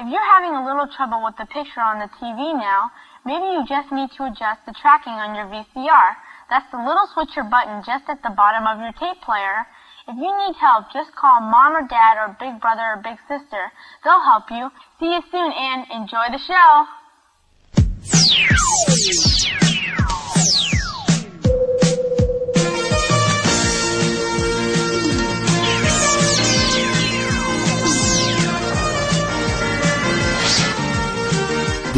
If you're having a little trouble with the picture on the TV now, maybe you just need to adjust the tracking on your VCR. That's the little switcher button just at the bottom of your tape player. If you need help, just call mom or dad or big brother or big sister. They'll help you. See you soon and enjoy the show.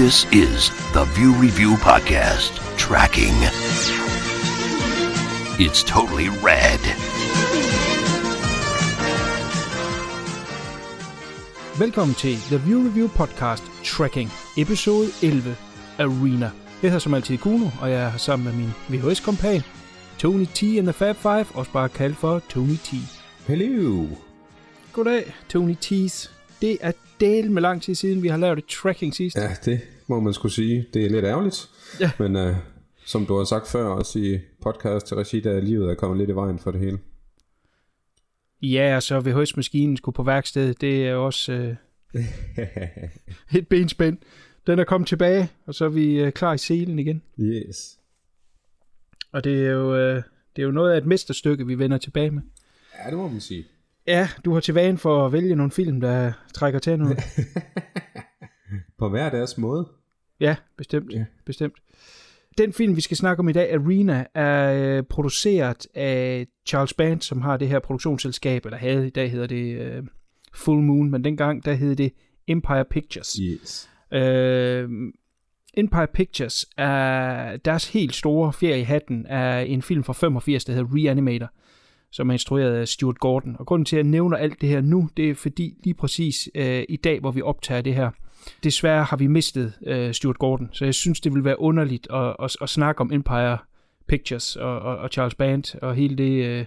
This is the View Review Podcast Tracking. It's totally rad. Velkommen til The View Review Podcast Tracking, episode 11, Arena. Jeg hedder som altid Kuno, og jeg er her sammen med min VHS-kompan, Tony T and the Fab Five, også bare kaldt for Tony T. Hello. Goddag, Tony T's. Det er del med lang tid siden, vi har lavet et tracking sidst. Ja, det må man skulle sige. Det er lidt ærgerligt. Ja. Men uh, som du har sagt før, også i podcast til regi, der livet er kommet lidt i vejen for det hele. Ja, og så VHS-maskinen skulle på værksted, det er også øh, et benspænd. Den er kommet tilbage, og så er vi øh, klar i selen igen. yes. Og det er jo, øh, det er jo noget af et mesterstykke, vi vender tilbage med. Ja, det må man sige. Ja, du har til vane for at vælge nogle film, der trækker til noget. På hver deres måde. Ja, bestemt. Ja. bestemt. Den film, vi skal snakke om i dag, Arena, er øh, produceret af Charles Band, som har det her produktionsselskab, eller havde, i dag hedder det øh, Full Moon, men dengang, der hed det Empire Pictures. Yes. Øh, Empire Pictures er deres helt store ferie i hatten er en film fra 85, der hedder Reanimator, som er instrueret af Stuart Gordon. Og grunden til, at jeg nævner alt det her nu, det er fordi lige præcis øh, i dag, hvor vi optager det her, desværre har vi mistet øh, Stuart Gordon, så jeg synes, det vil være underligt at, at, at snakke om Empire Pictures og, og, og Charles Band og hele det øh,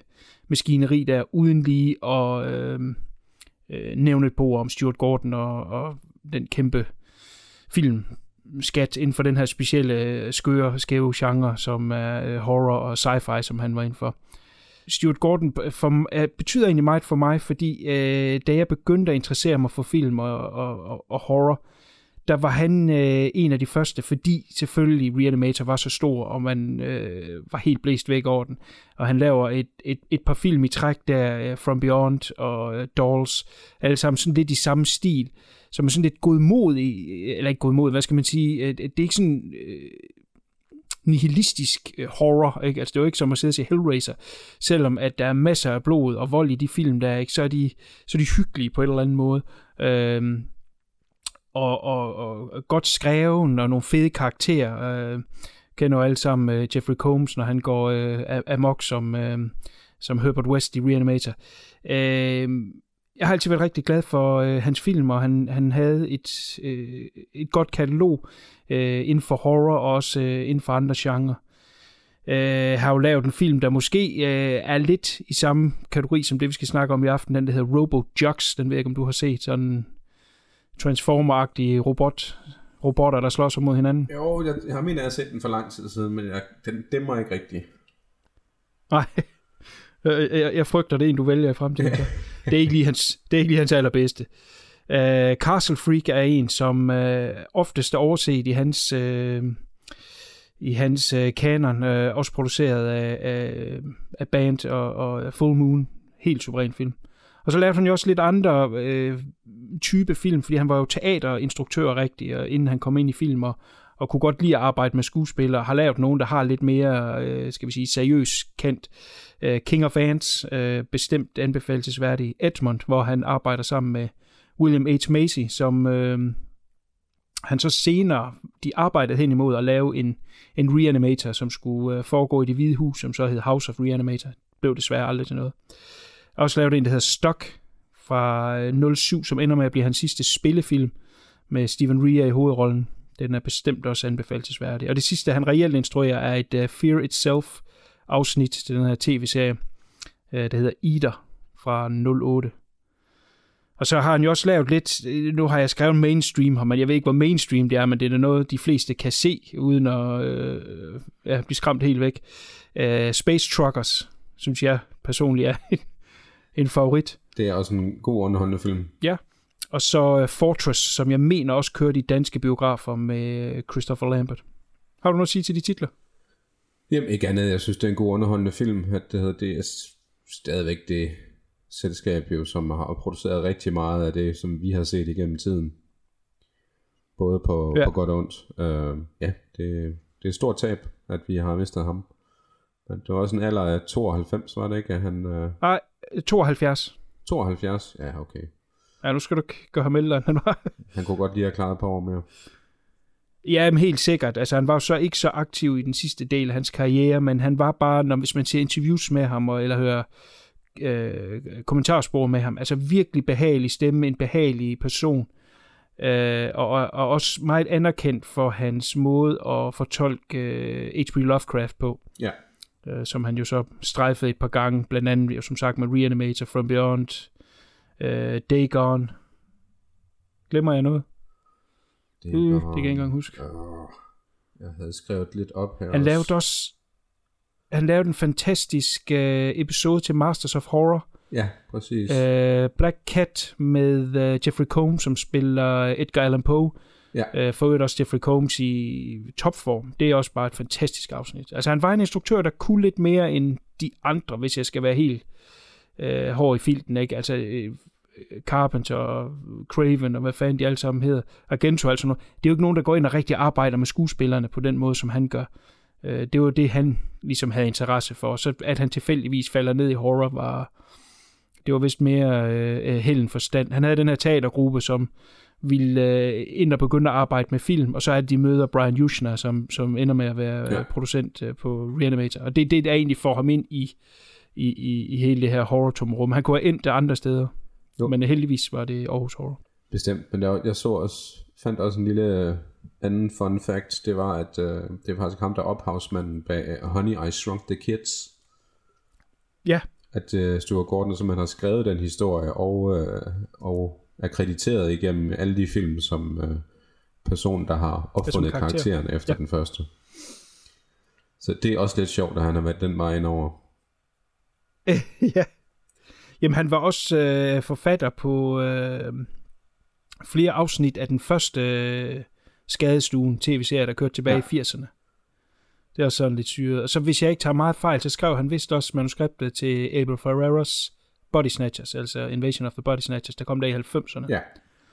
maskineri der, uden lige at øh, øh, nævne et ord om Stuart Gordon og, og den kæmpe film skat inden for den her specielle øh, skøre, skæve genre, som er øh, horror og sci-fi, som han var inden for. Stuart Gordon for, er, betyder egentlig meget for mig, fordi øh, da jeg begyndte at interessere mig for film og, og, og, og horror, der var han øh, en af de første, fordi selvfølgelig Reanimator var så stor, og man øh, var helt blæst væk over den. Og han laver et, et, et par film i træk der, uh, From Beyond og uh, Dolls, alle sammen sådan lidt i samme stil, som er sådan lidt godmodig, øh, eller ikke godmodig, hvad skal man sige, uh, det er ikke sådan... Uh, nihilistisk øh, horror, ikke? Altså det er jo ikke som at sidde og se Hellraiser, selvom at der er masser af blod og vold i de film, der er, ikke? Så, er de, så er de hyggelige på en eller anden måde. Øhm, og, og, og godt skreven og nogle fede karakterer. Øh, kender jo alle sammen øh, Jeffrey Combs, når han går øh, amok som, øh, som Herbert West i Reanimator. Øh, jeg har altid været rigtig glad for øh, hans film, og han, han havde et, øh, et godt katalog øh, inden for horror og også øh, inden for andre genrer. Øh, har jo lavet en film, der måske øh, er lidt i samme kategori som det, vi skal snakke om i aften. Den, der hedder Robo Jux. Den ved jeg ikke, om du har set. Sådan en Transformer-agtig robot, robotter, der slår sig mod hinanden. Jo, jeg, jeg har mener, jeg har set den for lang tid siden, men jeg, den dæmmer ikke rigtigt. Nej, jeg, jeg, jeg frygter det en, du vælger i fremtiden. det, er ikke lige hans, det er ikke lige hans allerbedste. Uh, Castle Freak er en, som uh, oftest er overset i hans, uh, i hans uh, kanon, uh, også produceret af, af, af Band og, og Full Moon. Helt suveræn film. Og så lavede han jo også lidt andre øh, type film, fordi han var jo teaterinstruktør rigtig, og inden han kom ind i film, og, og kunne godt lide at arbejde med skuespillere, har lavet nogen, der har lidt mere, øh, skal vi sige, seriøs kendt. Øh, King of Ants, øh, bestemt anbefalesværdig. Edmund, hvor han arbejder sammen med William H. Macy, som øh, han så senere, de arbejdede hen imod at lave en, en reanimator, som skulle øh, foregå i det hvide hus, som så hed House of Reanimator. Blev desværre aldrig til noget. Jeg har også lavet en, der hedder Stock fra øh, 07, som ender med at blive hans sidste spillefilm med Steven Rea i hovedrollen. Den er bestemt også anbefalesværdig. Og det sidste, han reelt instruerer, er et uh, Fear Itself afsnit til den her tv-serie, uh, der hedder Eater fra 08. Og så har han jo også lavet lidt, nu har jeg skrevet mainstream her, men jeg ved ikke, hvor mainstream det er, men det er noget, de fleste kan se, uden at øh, ja, blive skræmt helt væk. Uh, Space Truckers, synes jeg personligt er en favorit. Det er også en god underholdende film. Ja, Og så uh, Fortress, som jeg mener også kørte i danske biografer med Christopher Lambert. Har du noget at sige til de titler? Jamen ikke andet, jeg synes det er en god underholdende film, at det, hedder, det er stadigvæk det selskab jo, som har produceret rigtig meget af det, som vi har set igennem tiden. Både på, ja. på godt og ondt. Uh, ja, det, det er et stort tab, at vi har mistet ham. Men det var også en alder af 92, var det ikke? At han, uh... Nej, 72. 72? Ja, okay. Ja, nu skal du gøre ham ældre, end han var. han kunne godt lige have klaret et par år mere. Ja, men helt sikkert. Altså, han var så ikke så aktiv i den sidste del af hans karriere, men han var bare, når, hvis man ser interviews med ham, og, eller hører øh, kommentarspor med ham, altså virkelig behagelig stemme, en behagelig person, øh, og, og også meget anerkendt for hans måde at fortolke øh, H.P. Lovecraft på. Ja. Øh, som han jo så strejfede et par gange, blandt andet, som sagt, med Reanimator, From Beyond, øh, Day Gone. Glemmer jeg noget? Det, uh, det kan jeg ikke engang huske. Uh, jeg havde skrevet lidt op her Han også. lavede også han lavede en fantastisk øh, episode til Masters of Horror. Ja, præcis. Øh, Black Cat med øh, Jeffrey Combs, som spiller Edgar Allan Poe. Ja. Øh, for øvrigt også Jeffrey Combs i topform. Det er også bare et fantastisk afsnit. Altså han var en instruktør, der kunne lidt mere end de andre, hvis jeg skal være helt øh, hård i filten. Ikke? Altså øh, Carpenter og Craven og hvad fanden de alle sammen hedder. Argento og alt sådan noget. Det er jo ikke nogen, der går ind og rigtig arbejder med skuespillerne på den måde, som han gør. Øh, det var det, han ligesom havde interesse for. Så at han tilfældigvis falder ned i horror, var det var vist mere øh, held forstand. Han havde den her teatergruppe, som ville øh, ind og begynde at arbejde med film, og så er det, de møder Brian Yushner, som, som ender med at være ja. producent øh, på Reanimator. Og det er det, der egentlig får ham ind i, i, i, i hele det her horror-tomrum. Han kunne have endt andre steder, jo. men heldigvis var det Aarhus Horror. Bestemt, men der, jeg så også, fandt også en lille anden fun fact, det var, at øh, det var faktisk ham, der ophavsmanden bag Honey, I Shrunk the Kids. Ja. At øh, Stuart Gordon som han har skrevet den historie, og, øh, og er krediteret igennem alle de film, som øh, person, der har opfundet karakter. karakteren efter ja. den første. Så det er også lidt sjovt, at han har været den vej ind over. ja. Jamen, han var også øh, forfatter på øh, flere afsnit af den første øh, Skadestuen tv-serie, der kørte tilbage ja. i 80'erne. Det er også sådan lidt syret. Og så hvis jeg ikke tager meget fejl, så skrev han vist også manuskriptet til Abel Ferreras Body Snatchers, altså Invasion of the Body Snatchers, der kom der i 90'erne. Ja.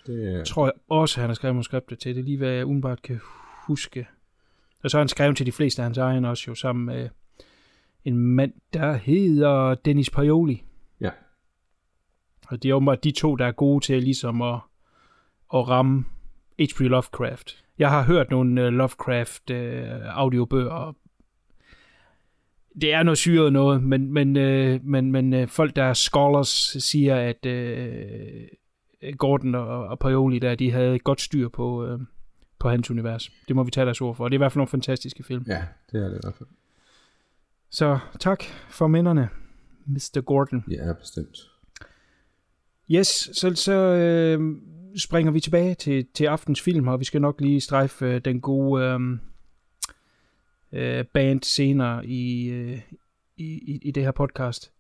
Det tror jeg også, han har skrevet manuskriptet til. Det er lige, hvad jeg umiddelbart kan huske. Og så har han skrevet til de fleste af hans egne også jo, sammen med en mand, der hedder Dennis Paioli. Ja. Og det er åbenbart de to, der er gode til ligesom at, at ramme H.P. Lovecraft. Jeg har hørt nogle uh, Lovecraft uh, audiobøger, og det er noget syret noget, men, men, uh, men, men uh, folk, der er scholars, siger, at uh, Gordon og, og Paoli, der, de havde godt styr på, uh, på hans univers. Det må vi tage deres ord for. Det er i hvert fald nogle fantastiske film. Ja, det er det i hvert fald. Så tak for minderne, Mr. Gordon. Ja, bestemt. Yes, så, så øh, springer vi tilbage til, til aftens film, og vi skal nok lige strejfe øh, den gode øh, øh, band senere i, øh, i, i det her podcast.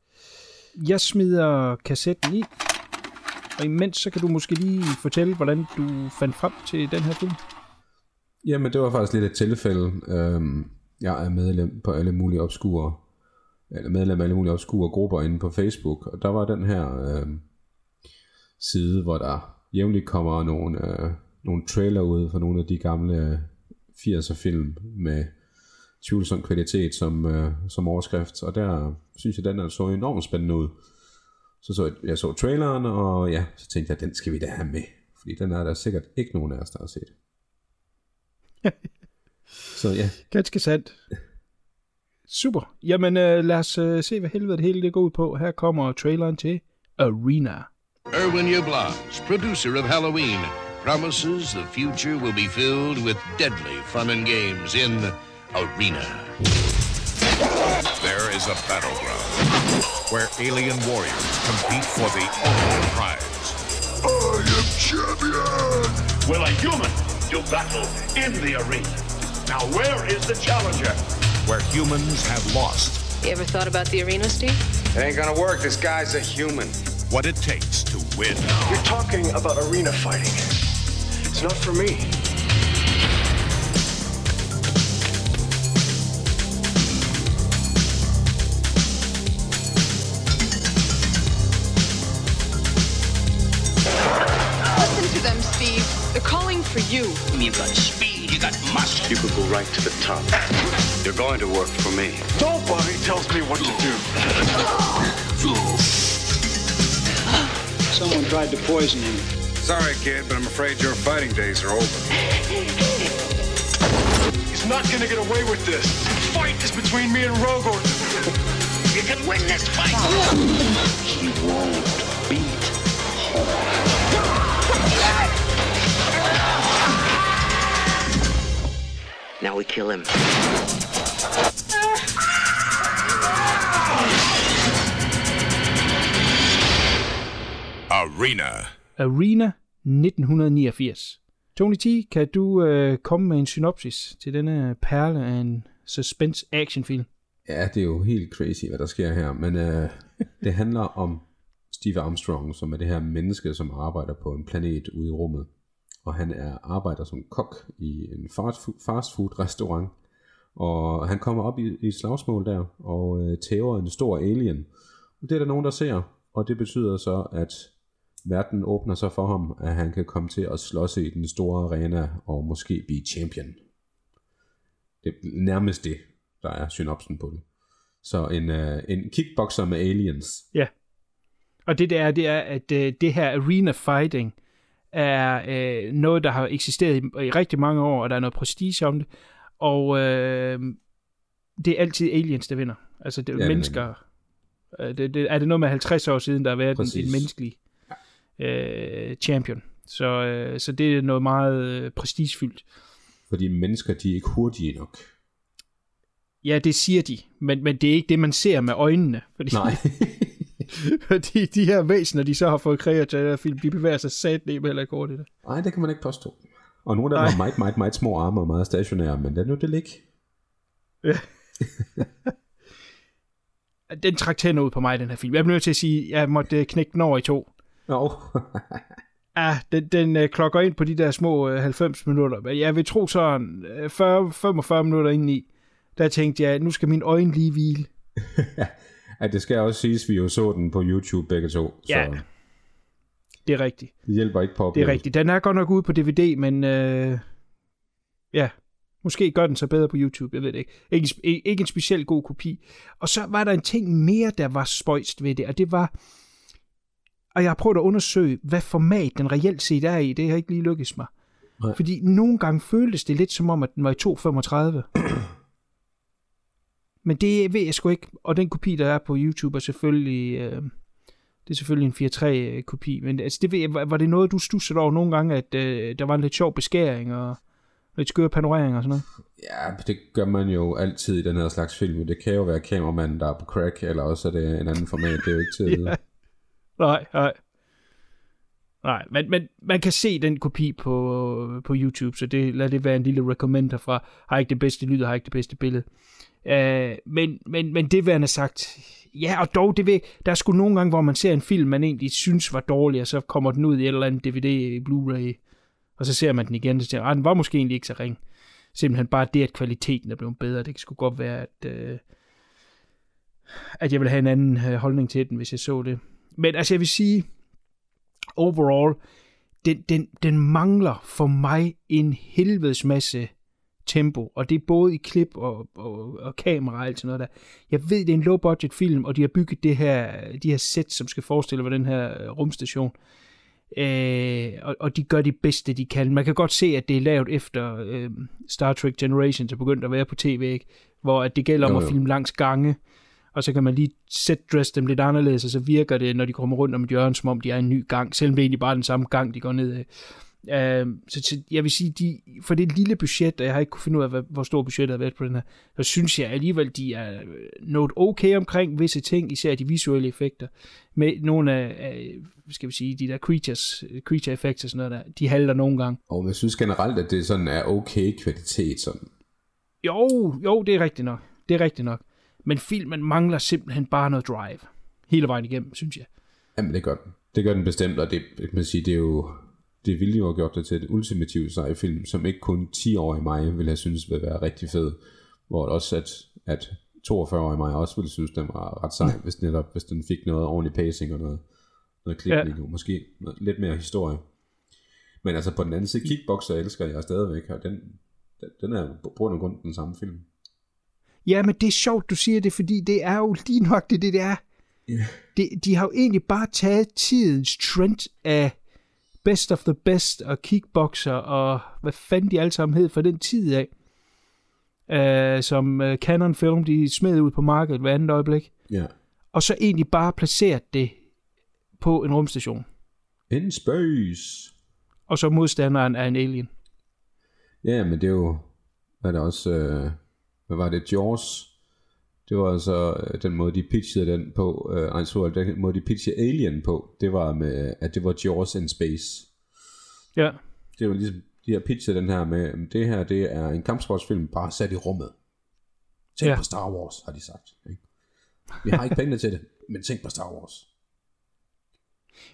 Jeg smider kassetten i, og imens så kan du måske lige fortælle, hvordan du fandt frem til den her film. Jamen, det var faktisk lidt et tilfælde. Øhm, jeg er medlem på alle mulige obskure, eller medlem af alle mulige obskure grupper inde på Facebook, og der var den her øh, side, hvor der jævnligt kommer nogle, øh, nogle trailer ud for nogle af de gamle øh, 80'er film med tvivlsom kvalitet som, øh, som overskrift, og der synes jeg, den der så enormt spændende ud. Så, så jeg så traileren, og ja, så tænkte jeg, den skal vi da have med, fordi den er der sikkert ikke nogen af os, der har set. så ja. Ganske sandt. Super. Jamen øh, lad os øh, se, hvad helvede det hele det går ud på. Her kommer traileren til Arena. Erwin Yablans, producer of Halloween, promises the future will be filled with deadly fun and games in Arena. There is a battleground where alien warriors compete for the ultimate prize. I am champion! Will a human do battle in the arena? Now, where is the challenger? Where humans have lost. You ever thought about the arena, Steve? It ain't gonna work. This guy's a human. what it takes to win. You're talking about arena fighting. It's not for me. Listen to them, Steve. They're calling for you. You've got speed, you got muscle. You could go right to the top. You're going to work for me. Nobody tells me what to do. Someone tried to poison him. Sorry, kid, but I'm afraid your fighting days are over. He's not gonna get away with this. The fight is between me and Rogor. You can win this fight. He won't Now we kill him. Arena. Arena 1989. Tony T, kan du øh, komme med en synopsis til denne perle af en suspense actionfilm? Ja, det er jo helt crazy, hvad der sker her, men øh, det handler om Steve Armstrong, som er det her menneske, som arbejder på en planet ude i rummet. Og han er arbejder som kok i en fast food, restaurant. Og han kommer op i, i et slagsmål der, og øh, tæver en stor alien. Og det er der nogen, der ser, og det betyder så, at verden åbner sig for ham, at han kan komme til at slås i den store arena, og måske blive champion. Det er nærmest det, der er synopsen på det. Så en, øh, en kickboxer med aliens. Ja. Og det der, det er, at øh, det her arena fighting er øh, noget, der har eksisteret i, i rigtig mange år, og der er noget prestige om det. Og øh, det er altid aliens, der vinder. Altså det er Ja, er mennesker. Øh, det, det, er det noget med 50 år siden, der har været en, en menneskelig øh, champion. Så, øh, så det er noget meget øh, prestigefyldt. Fordi mennesker, de er ikke hurtige nok. Ja, det siger de, men, men det er ikke det, man ser med øjnene. Fordi, Nej. fordi de her væsener, de så har fået kreeret til den her film, de bevæger sig sat ned med heller ikke hurtigt. Nej, det kan man ikke påstå. Og nogle af dem har meget, meget, meget små arme og meget stationære, men lad nu det ligge. Den trak tænder ud på mig, den her film. Jeg bliver nødt til at sige, at jeg måtte øh, knække den over i to. Nå, Ja, den, den øh, klokker ind på de der små øh, 90 minutter. Men jeg vil tro sådan, øh, 40, 45 minutter indeni, der tænkte jeg, nu skal min øjne lige hvile. At det skal også siges, vi jo så den på YouTube begge to. Ja. Så Det er rigtigt. det hjælper ikke på Det er rigtigt. Den er godt nok ude på DVD, men øh, ja, måske gør den så bedre på YouTube, jeg ved det ikke. Ikke, en ikke en specielt god kopi. Og så var der en ting mere, der var spøjst ved det, og det var, og jeg har prøvet at undersøge, hvad format den reelt set er i. Det har ikke lige lykkes mig. Nej. Fordi nogle gange føltes det lidt som om, at den var i 2.35. Men det ved jeg sgu ikke. Og den kopi, der er på YouTube, er selvfølgelig... Øh, det er selvfølgelig en 4.3 kopi, men altså, det ved jeg, var det noget, du stussede over nogle gange, at øh, der var en lidt sjov beskæring og lidt skøre panorering og sådan noget? Ja, det gør man jo altid i den her slags film. Det kan jo være kameramanden, der er på crack, eller også er det en anden format. Det er jo ikke til at. Ja. Nej, nej. Nej, men, men man kan se den kopi på, på YouTube, så det, lad det være en lille recommender fra, Har ikke det bedste lyd, og har ikke det bedste billede. Uh, men, men, men det værende sagt, ja, og dog, det ved, der er sgu nogle gange, hvor man ser en film, man egentlig synes var dårlig, og så kommer den ud i et eller andet DVD, Blu-ray, og så ser man den igen, og så siger, ah, den var måske egentlig ikke så ring. Simpelthen bare det, at kvaliteten er blevet bedre. Det skulle godt være, at, uh, at jeg ville have en anden uh, holdning til den, hvis jeg så det. Men altså, jeg vil sige, overall, den, den, den mangler for mig en helvedes masse tempo, og det er både i klip og, og, og kamera og alt sådan noget der. Jeg ved, det er en low-budget film, og de har bygget det her, de her sæt, som skal forestille hvad den her øh, rumstation. Øh, og, og de gør det bedste, de kan. Man kan godt se, at det er lavet efter øh, Star Trek Generations, der begyndte at være på tv, ikke? hvor at det gælder om Jo, at jo. filme langs gange, og så kan man lige set dress dem lidt anderledes, og så virker det, når de kommer rundt om et hjørne, som om de er en ny gang, selvom det er egentlig bare den samme gang, de går ned af. Uh, så, så jeg vil sige, de, for det lille budget, og jeg har ikke kunne finde ud af, hvad, hvor stor budgettet har været på den her, så synes jeg alligevel, de er noget okay omkring visse ting, især de visuelle effekter. Med nogle af, af skal vi sige, de der creatures, creature effects og sådan noget der, de halter nogle gange. Og jeg synes generelt, at det sådan er okay kvalitet. Sådan. Jo, jo, det er rigtigt nok. Det er rigtigt nok. Men filmen mangler simpelthen bare noget drive. Hele vejen igennem, synes jeg. Jamen, det gør den. Det gør den bestemt, og det, kan man sige, det er jo, det ville jo have gjort det til et ultimativt sci-film, som ikke kun 10 år i mig ville have synes ville være rigtig fed, hvor også at, at 42 år i mig også ville synes, den var ret sej, hvis, netop, hvis den fik noget ordentlig pacing og noget, noget klipning, ja. måske noget, lidt mere historie. Men altså på den anden side, Kickboxer elsker jeg stadigvæk, og den, den er på grund af grund den samme film. Ja, men det er sjovt, du siger det, fordi det er jo lige nok det, det er. Yeah. De, de har jo egentlig bare taget tidens trend af Best of the Best og Kickboxer og hvad fanden de alle sammen hed for den tid af. Uh, som uh, Canon Film, de smed ud på markedet hver andet øjeblik. Ja. Yeah. Og så egentlig bare placeret det på en rumstation. In space. Og så modstanderen er en alien. Ja, men det er jo, er det også, øh, hvad var det, Jaws, det var altså øh, den måde, de pitchede den på, øh, altså den måde, de pitchede Alien på, det var med, at det var Jaws in space. Ja. Det var ligesom, de har pitchet den her med, det her, det er en kampsportsfilm, bare sat i rummet. Tænk ja. på Star Wars, har de sagt. Ikke? Vi har ikke penge til det, men tænk på Star Wars.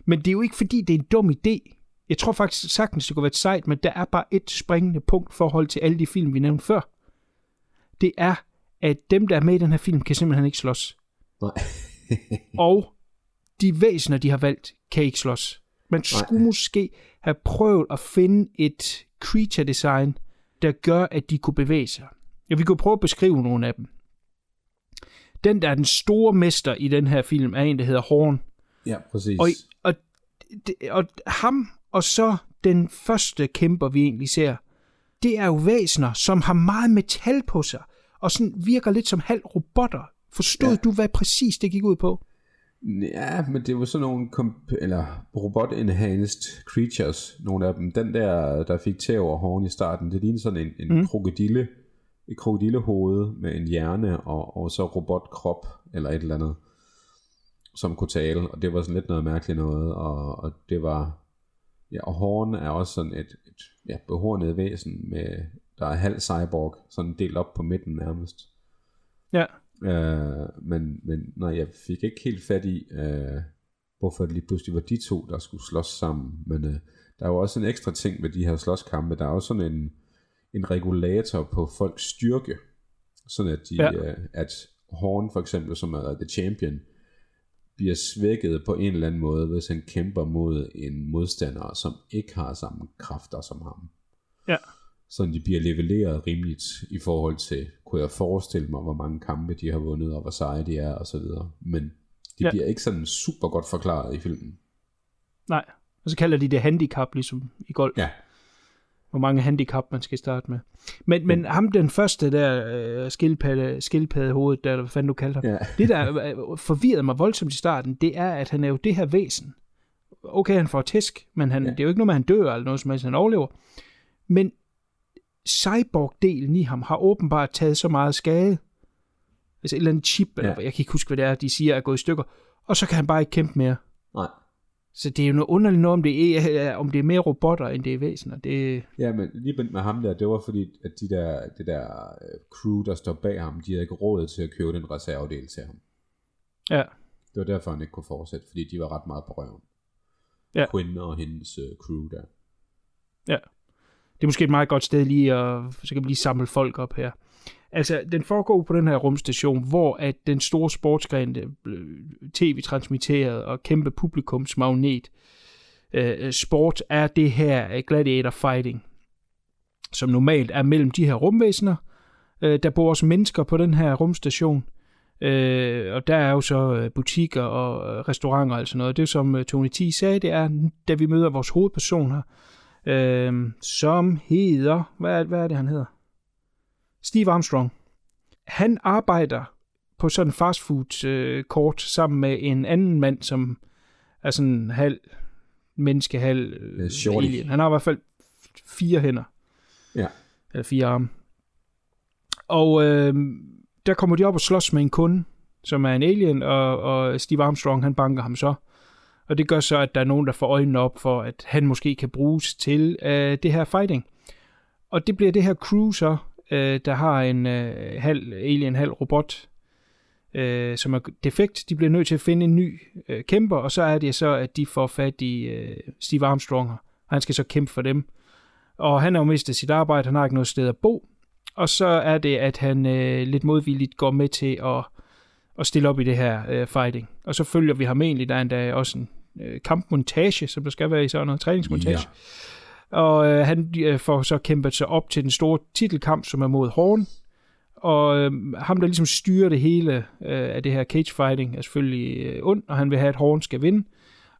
Men det er jo ikke fordi, det er en dum idé. Jeg tror faktisk sagtens, det kunne være sejt, men der er bare et springende punkt forhold til alle de film, vi nævnte før. Det er, at dem, der er med i den her film, kan simpelthen ikke slås. Nej. og de væsener, de har valgt, kan ikke slås. Man skulle Nej. måske have prøvet at finde et creature design, der gør, at de kunne bevæge sig. Ja, vi kunne prøve at beskrive nogle af dem. Den, der er den store mester i den her film, er en, der hedder Horn. Ja, præcis. Og, og, og ham og så den første kæmper, vi egentlig ser, det er jo væsener, som har meget metal på sig, og sådan virker lidt som halv robotter. Forstod ja. du, hvad præcis det gik ud på? Ja, men det var sådan nogle komp- eller robot-enhanced creatures, nogle af dem. Den der, der fik tæv over horn i starten, det lignede sådan en, en mm. krokodille, et krokodillehoved med en hjerne og, og så robotkrop eller et eller andet, som kunne tale, og det var sådan lidt noget mærkeligt noget, og, og det var, ja, og horn er også sådan et, et ja, behornet væsen med, der er halv cyborg, sådan delt op på midten nærmest. Ja. Øh, men, men nej, jeg fik ikke helt fat i, øh, hvorfor det lige pludselig var de to, der skulle slås sammen. Men øh, der er jo også en ekstra ting ved de her slåskampe. Der er også sådan en, en regulator på folks styrke. Sådan at, de, ja. øh, at Horn for eksempel, som er the champion, bliver svækket på en eller anden måde, hvis han kæmper mod en modstander, som ikke har samme kræfter som ham. Ja så de bliver leveleret rimeligt i forhold til, kunne jeg forestille mig, hvor mange kampe de har vundet, og hvor seje de er, og så videre. Men de ja. bliver ikke sådan super godt forklaret i filmen. Nej, og så kalder de det handicap, ligesom i golf. Ja. Hvor mange handicap man skal starte med. Men, men ja. ham den første der, uh, skildpadde, skildpadde hovedet, der, hvad fanden du kalder ja. det der uh, forvirrede mig voldsomt i starten, det er, at han er jo det her væsen. Okay, han får tæsk, men han, ja. det er jo ikke noget med, at han dør eller noget som helst, han overlever. Men cyborg-delen i ham har åbenbart taget så meget skade. Altså et eller andet chip, ja. eller jeg kan ikke huske, hvad det er, de siger er gået i stykker. Og så kan han bare ikke kæmpe mere. Nej. Så det er jo noget underligt noget, om det er, om det er mere robotter, end det er væsener. Det... Ja, men lige med ham der, det var fordi, at de der, det der øh, crew, der står bag ham, de havde ikke råd til at købe den reservedel til ham. Ja. Det var derfor, han ikke kunne fortsætte, fordi de var ret meget på røven. Ja. Quinn og hendes uh, crew der. Ja det er måske et meget godt sted lige at, så kan vi lige samle folk op her. Altså, den foregår på den her rumstation, hvor at den store sportsgren, øh, tv-transmitteret og kæmpe publikumsmagnet, øh, øh, sport er det her øh, gladiator fighting, som normalt er mellem de her rumvæsener. Øh, der bor også mennesker på den her rumstation, øh, og der er jo så butikker og restauranter og sådan noget. Det som Tony T sagde, det er, da vi møder vores hovedpersoner, øh, som hedder, hvad hvad er det, han hedder? Steve Armstrong. Han arbejder på sådan en fastfood øh, kort sammen med en anden mand, som er sådan halv menneske, halv øh, alien. Han har i hvert fald fire hænder. Ja. Eller fire arme. Og øh, der kommer de op og slås med en kunde, som er en alien, og, og Steve Armstrong, han banker ham så. Og det gør så, at der er nogen, der får øjnene op for, at han måske kan bruges til øh, det her fighting. Og det bliver det her crew så, øh, der har en øh, halv alien, halv robot øh, som er defekt. De bliver nødt til at finde en ny øh, kæmper, og så er det så, at de får fat i øh, Steve Armstrong, og han skal så kæmpe for dem. Og han har jo mistet sit arbejde, han har ikke noget sted at bo, og så er det, at han øh, lidt modvilligt går med til at, at stille op i det her øh, fighting. Og så følger vi ham egentlig, der er endda også en øh, kampmontage, som der skal være i sådan noget træningsmontage. Ja. Og øh, han øh, får så kæmpet sig op til den store titelkamp, som er mod Horn. Og øh, ham, der ligesom styrer det hele øh, af det her cage fighting, er selvfølgelig øh, ond, og han vil have, at Horn skal vinde,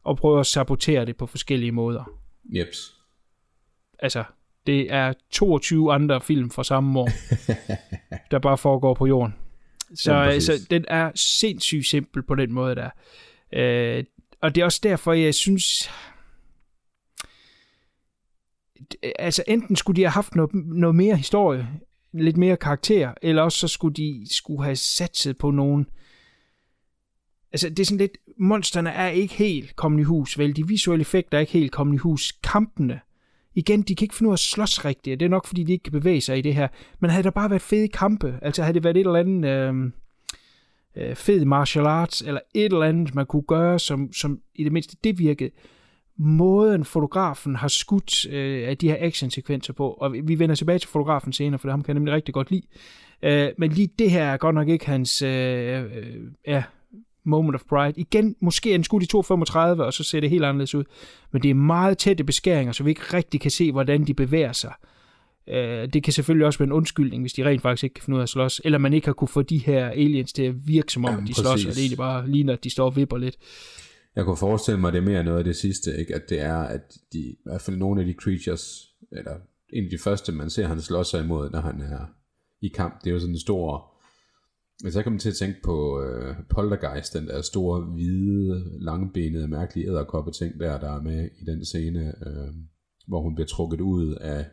og prøver at sabotere det på forskellige måder. Jeps. Altså, det er 22 andre film fra samme år, der bare foregår på jorden. Så Ja, præcis. altså, den er sindssygt simpel på den måde der. Øh, og det er også derfor, jeg synes... Altså, enten skulle de have haft noget, noget mere historie, lidt mere karakter, eller også så skulle de skulle have satset på nogen... Altså, det er sådan lidt... Monsterne er ikke helt kommet i hus, vel? De visuelle effekter er ikke helt kommet i hus. Kampene, igen, de kan ikke finde ud af at slås rigtigt, det er nok, fordi de ikke kan bevæge sig i det her. Men havde der bare været fede kampe, altså havde det været et eller andet øh, øh, fed martial arts, eller et eller andet, man kunne gøre, som, som i det mindste det virkede. Måden fotografen har skudt øh, af de her actionsekvenser på, og vi- vi vender tilbage til fotografen senere, for ham kan jeg nemlig rigtig godt lide. Øh, men lige det her er godt nok ikke hans øh, øh, ja, moment of pride. Igen, måske er den skudt i 2.35, og så ser det helt anderledes ud. Men det er meget tætte beskæringer, så vi ikke rigtig kan se, hvordan de bevæger sig. Øh, det kan selvfølgelig også være en undskyldning, hvis de rent faktisk ikke kan finde ud af at slås, eller man ikke har kunne få de her aliens til at virke som om, Jamen, at de slås, præcis. og det egentlig bare ligner, at de står og vipper lidt. Jeg kunne forestille mig, at det er mere noget af det sidste, ikke? at det er, at de, i hvert fald nogle af de creatures, eller en af de første, man ser, han slår sig imod, når han er i kamp, det er jo sådan en stor... Men så kan man til at tænke på øh, Poltergeist, den der store, hvide, langbenede, mærkelige æderkoppe ting der, der er med i den scene, øh, hvor hun bliver trukket ud af,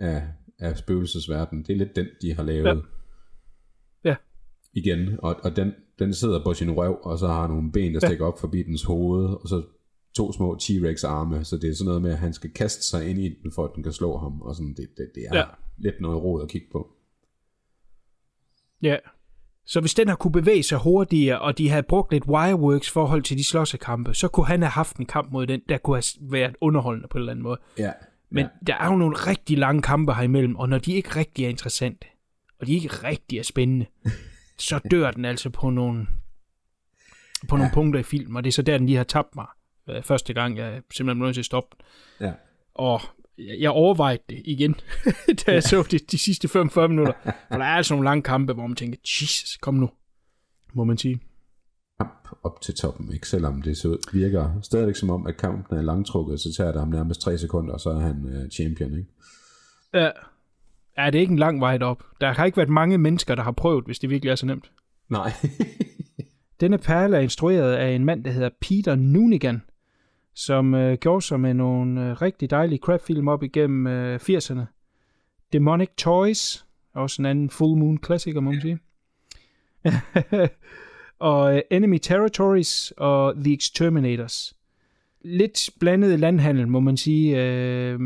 af, af spøgelsesverdenen. Det er lidt den, de har lavet. Ja. Ja. Igen, og, og den, den sidder på sin røv, og så har nogle ben, der Ja. stikker op forbi dens hoved, og så to små T-Rex arme, så det er sådan noget med, at han skal kaste sig ind i den, for at den kan slå ham, og sådan, det, det, det er Ja. ja. lidt noget råd at kigge på. Ja. Så hvis den har kunne bevæge sig hurtigere, og de havde brugt lidt wireworks forhold til de slåssekampe, så kunne han have haft en kamp mod den, der kunne have været underholdende på en eller anden måde. Ja. Men ja. der er jo nogle rigtig lange kampe herimellem, og når de ikke rigtig er interessante, og de ikke rigtig er spændende, så dør den altså på nogle, på nogle punkter i filmen, og det er så der, den lige har tabt mig øh, første gang, jeg simpelthen blev nødt til at stoppe. Ja. Og jeg overvejede det igen, da jeg så det de sidste 45 minutter. For der er altså nogle lange kampe, hvor man tænker, Jesus, kom nu, må man sige. Kamp op til toppen, ikke? Selvom det så virker stadigvæk som om, at kampen er langtrukket, så tager det ham nærmest 3 sekunder, og så er han øh, champion, ikke? Ja. ja, det er ikke en lang vej op. Der har ikke været mange mennesker, der har prøvet, hvis det virkelig er så nemt. Nej. Denne perle er instrueret af en mand, der hedder Peter Noonigan, som øh, gjorde sig med nogle øh, rigtig dejlige crapfilm op igennem øh, 80'erne. Demonic Toys, også en anden Full Moon klassiker, må man sige. og øh, Enemy Territories og The Exterminators. Lidt blandet landhandel, må man sige. Øh,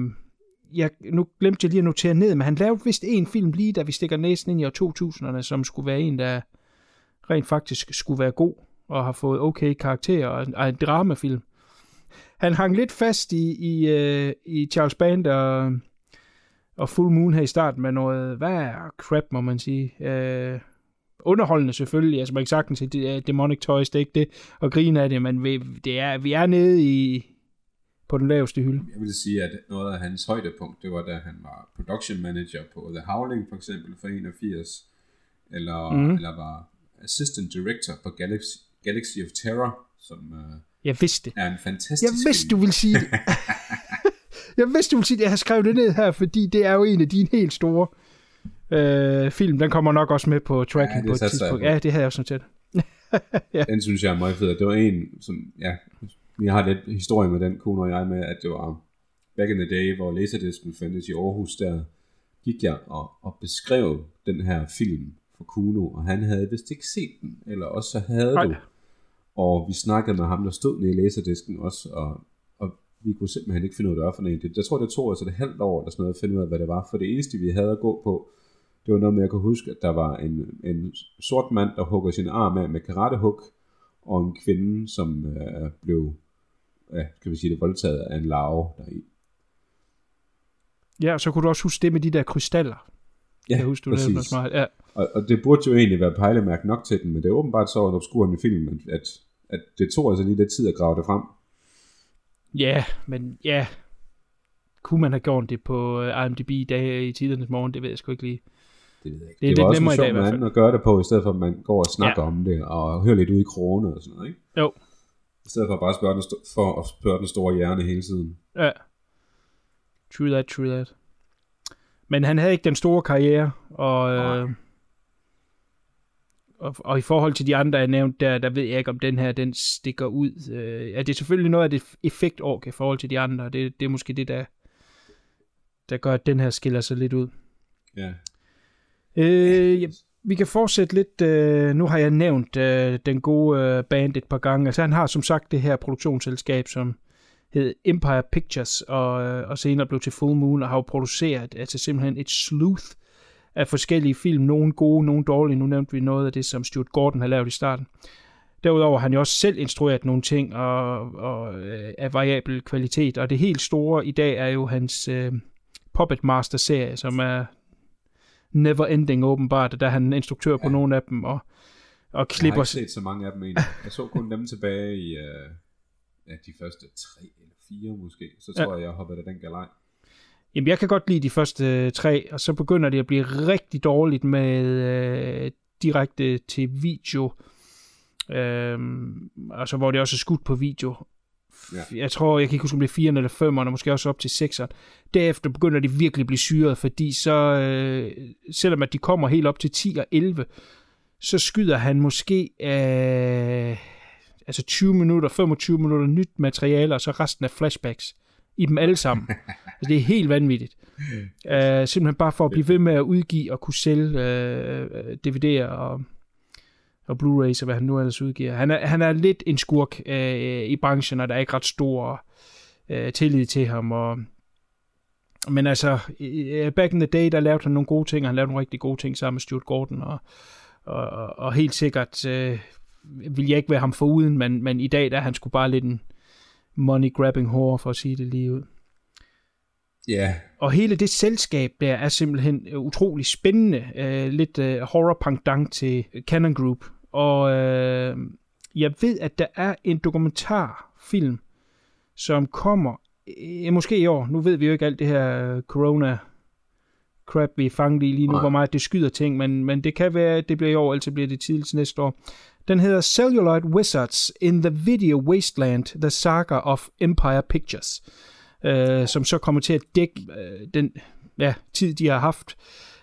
jeg, nu glemte jeg lige at notere ned, men han lavede vist en film lige, da vi stikker næsen ind i år 2000'erne, som skulle være en, der rent faktisk skulle være god, og har fået okay karakterer, og en, og en dramafilm. Han hang lidt fast i, i, øh, i Charles Band og, og Full Moon her i starten med noget, hvad er crap, må man sige. Uh, underholdende selvfølgelig, altså man kan sagtens sige, det er Demonic Toys, det er ikke det, og grine af det, men vi, det er, vi er nede i, på den laveste hylde. Jeg vil sige, at noget af hans højdepunkt, det var da han var production manager på The Howling for eksempel for 81, eller, mm. eller var assistant director på Galaxy, Galaxy of Terror, som uh, Jeg vidste er en fantastisk Jeg vidste, du ville sige det. jeg vidste, du ville sige det. Jeg har skrevet det ned her, fordi det er jo en af dine helt store øh, film. Den kommer nok også med på tracking Ja, på et tidspunkt. på. Ja, det havde jeg også noteret. ja. Den synes jeg er meget fed. Det var en, som, ja, vi har lidt historie med den, kone og jeg, med, at det var back in the day, hvor Laserdisken fandtes i Aarhus, der gik jeg og, og beskrev den her film for Kuno, og han havde vist ikke set den, eller også så havde Nej. du. Og vi snakkede med ham, der stod nede i Laserdisken også, og, og vi kunne simpelthen ikke finde ud af, hvad for en. Det, jeg tror, det tog os et halvt år eller sådan noget at finde ud af, hvad det var, for det eneste, vi havde at gå på, Det var noget med, jeg kunne huske, at der var en, en sort mand, der hugger sin arm af med karatehug, og en kvinde, som øh, blev, ja, skal vi sige det, voldtaget af en larve deri. Ja, og så kunne du også huske det med de der krystaller. Ja, jeg husker, du præcis. noget smart. Ja. Og, og det burde jo egentlig være pejlemærke nok til den, men det er åbenbart så en obskur i filmen, at, at det tog altså lige lidt tid at grave det frem. ja, men ja, kunne man have gjort det på øh, IMDb i dag i tidernes morgen, det ved jeg sgu ikke lige. Det ved jeg ikke. Det er det lidt var også nemmere en i dag i sjov måde at gøre det på, i stedet for at man går og snakker Ja. om det, og hører lidt ud i krone og sådan noget, ikke? Jo, I stedet for bare at spørge den, sto- for at spørge den store hjerne hele tiden. ja. True that, true that. Men han havde ikke den store karriere, og, øh, og, og i forhold til de andre, jeg nævnte der, der ved jeg ikke, om den her, den stikker ud. Øh, ja, det er selvfølgelig noget af det effektork i forhold til de andre, det, det er måske det, der, der gør, at den her skiller sig lidt ud. Ja. Øh, ja, vi kan fortsætte lidt. Øh, nu har jeg nævnt øh, den gode øh, band et par gange. Altså, han har som sagt det her produktionsselskab, som hed Empire Pictures, og, øh, og senere blev til Full Moon, og har jo produceret altså simpelthen et sleuth af forskellige film. Nogle gode, nogle dårlige. Nu nævnte vi noget af det, som Stuart Gordon har lavet i starten. Derudover har han jo også selv instrueret nogle ting og, og øh, af variabel kvalitet, og det helt store i dag er jo hans øh, Puppet Master-serie, som er never ending åbenbart, der er han instruktør på nogle af dem, og, og Jeg har klipper... ikke set så mange af dem egentlig. Jeg så kun dem tilbage i uh, ja, de første tre eller fire måske. Så Ja. tror jeg, jeg hoppede af den galej. Jamen, jeg kan godt lide de første øh, tre, og så begynder det at blive rigtig dårligt med øh, direkte til video. Øhm, altså, hvor det også er skudt på video. Ja. Jeg tror, jeg kan ikke huske, om det er 4 eller 5, og måske også op til 6'eren. Derefter begynder de virkelig at blive syret, fordi så, øh, selvom at de kommer helt op til 10 og 11, så skyder han måske øh, altså 20 minutter, 25 minutter nyt materiale, og så resten af flashbacks i dem alle sammen. altså, det er helt vanvittigt. Uh, simpelthen bare for at blive ved med at udgive og kunne sælge uh, DVD'er og, og Blu-rays og hvad han nu ellers udgiver. Han er, han er lidt en skurk øh, i branchen, og der er ikke ret stor øh, tillid til ham. Og, men altså, back in the day, der lavede han nogle gode ting, og han lavede nogle rigtig gode ting sammen med Stuart Gordon, og, og, og, og helt sikkert øh, vil jeg ikke være ham foruden, men, men i dag der er han sgu bare lidt en money-grabbing whore, for at sige det lige ud. Ja, Og hele det selskab der er simpelthen øh, utrolig spændende. Øh, lidt øh, horror pendant til Canon Group. Og øh, jeg ved, at der er en dokumentarfilm, som kommer øh, måske i år. Nu ved vi jo ikke alt det her øh, corona crap, vi er fanget i lige nu, Nej. hvor meget det skyder ting, men, men det kan være, at det bliver i år, eller så bliver det tidligt næste år. Den hedder Celluloid Wizards in the Video Wasteland, The Saga of Empire Pictures øh, som så kommer til at dække øh, den ja, tid, de har haft,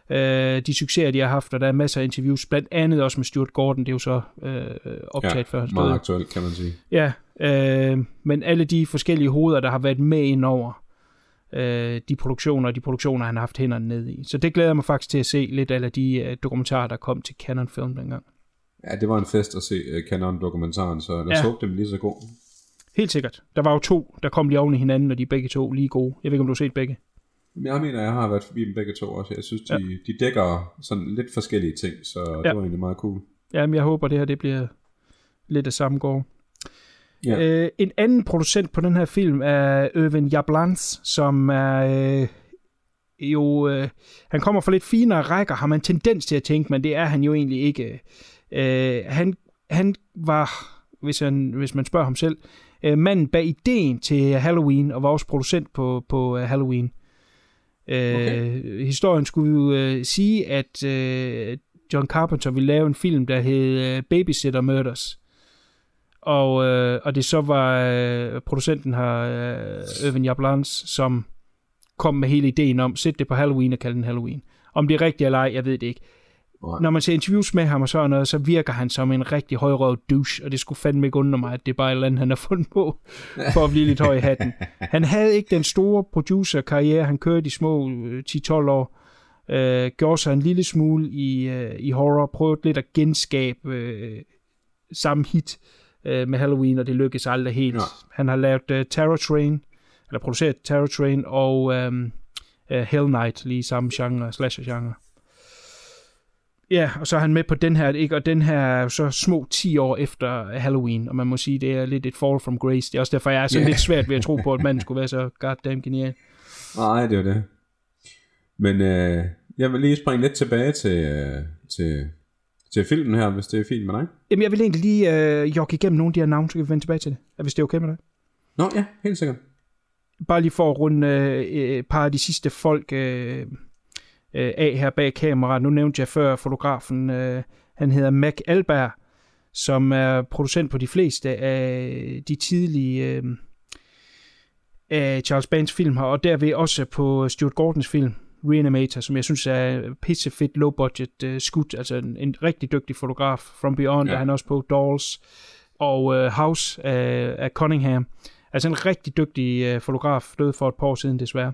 øh, de succeser, de har haft, og der er masser af interviews, blandt andet også med Stuart Gordon, det er jo så øh, optaget ja før han meget aktuelt, kan man sige. Ja, øh, men alle de forskellige hoveder, der har været med ind over øh, de produktioner, og de produktioner, han har haft hænderne ned i. Så det glæder jeg mig faktisk til at se lidt af de øh, dokumentarer, der kom til Canon Film dengang. Ja, det var en fest at se uh, Canon-dokumentaren, så lad os Ja. håbe, dem lige så god. Helt sikkert. Der var jo to, der kom lige oven i hinanden, og de er begge to lige gode. Jeg ved ikke, om du har set begge. Jeg mener, jeg har været forbi dem begge to også. Jeg synes, de, Ja. de dækker sådan lidt forskellige ting, så ja. Det var egentlig meget cool. Jamen, jeg håber, det her det bliver lidt af samme gård. Ja. Øh, en anden producent på den her film er Irvin Jablans, som er øh, jo... Øh, han kommer fra lidt finere rækker, har man tendens til at tænke, men det er han jo egentlig ikke. Øh, han, han var, hvis, han, hvis man spørger ham selv, øh, manden bag ideen til Halloween, og var også producent på, på øh, Halloween. Øh, Okay. Historien skulle jo øh, sige, at øh, John Carpenter ville lave en film, der hed øh, Babysitter Murders. Og, øh, og det så var øh, producenten her, øh, Irvin Jablans, som kom med hele ideen om, sæt det på Halloween og kalde den Halloween. Om det er rigtigt eller ej, jeg ved det ikke. Nej. Når man ser interviews med ham og sådan noget, så virker han som en rigtig højrøvet douche, og det skulle fandme ikke undre mig, at det er bare et eller andet, han har fundet på, for at blive lidt høj i hatten. Han havde ikke den store producer-karriere, han kørte i små øh, 10-12 år, øh, gjorde sig en lille smule i, øh, i horror, prøvede lidt at genskabe øh, samme hit øh, med Halloween, og det lykkedes aldrig helt. Ja. Han har lavet øh, Terror Train, eller produceret Terror Train og øh, øh, Hell Night, lige samme genre, slasher-genre. Ja, og så er han med på den her, ikke? og den her er så små 10 år efter Halloween, og man må sige, det er lidt et fall from grace. Det er også derfor, jeg er sådan Ja. lidt svært ved at tro på, at manden skulle være så goddamn genial. Nej, det er det. Men øh, jeg vil lige springe lidt tilbage til, øh, til, til filmen her, hvis det er fint med dig. Jamen, jeg vil egentlig lige øh, jogge igennem nogle af de her navne, så kan vi vende tilbage til det, hvis det er okay med dig. Nå ja, helt sikkert. Bare lige for at runde øh, et par af de sidste folk øh, øh, af her bag kameraet. Nu nævnte jeg før fotografen, øh, han hedder Mac Alberg, som er producent på de fleste af de tidlige øh, af Charles Bands film her, og derved også på Stuart Gordons film, Reanimator, som jeg synes er pissefedt low-budget øh, skud, altså en, en rigtig dygtig fotograf. From Beyond ja. Er han også på Dolls, og øh, House af, af Cunningham. Altså en rigtig dygtig øh, fotograf, døde for et par år siden desværre.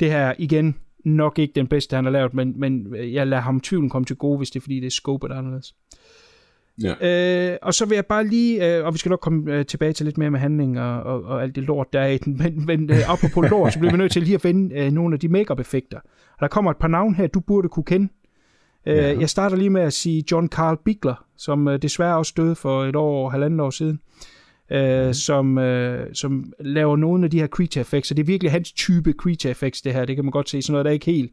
Det her igen nok ikke den bedste, han har lavet, men, men jeg lader ham tvivlen komme til gode, hvis det er fordi, det er scope der er anderledes. Ja. Øh, og så vil jeg bare lige, øh, og vi skal nok komme øh, tilbage til lidt mere med handling og, og, og alt det lort, der er i den, men, men øh, apropos lort, så bliver vi nødt til lige at finde øh, nogle af de make effekter Og der kommer et par navne her, du burde kunne kende. Øh, Ja. Jeg starter lige med at sige John Carl Bigler, som øh, desværre også døde for et år og halvandet år siden, øh, som, øh, som laver nogle af de her creature effects, og det er virkelig hans type creature effects, det her, det kan man godt se, sådan noget, der er ikke helt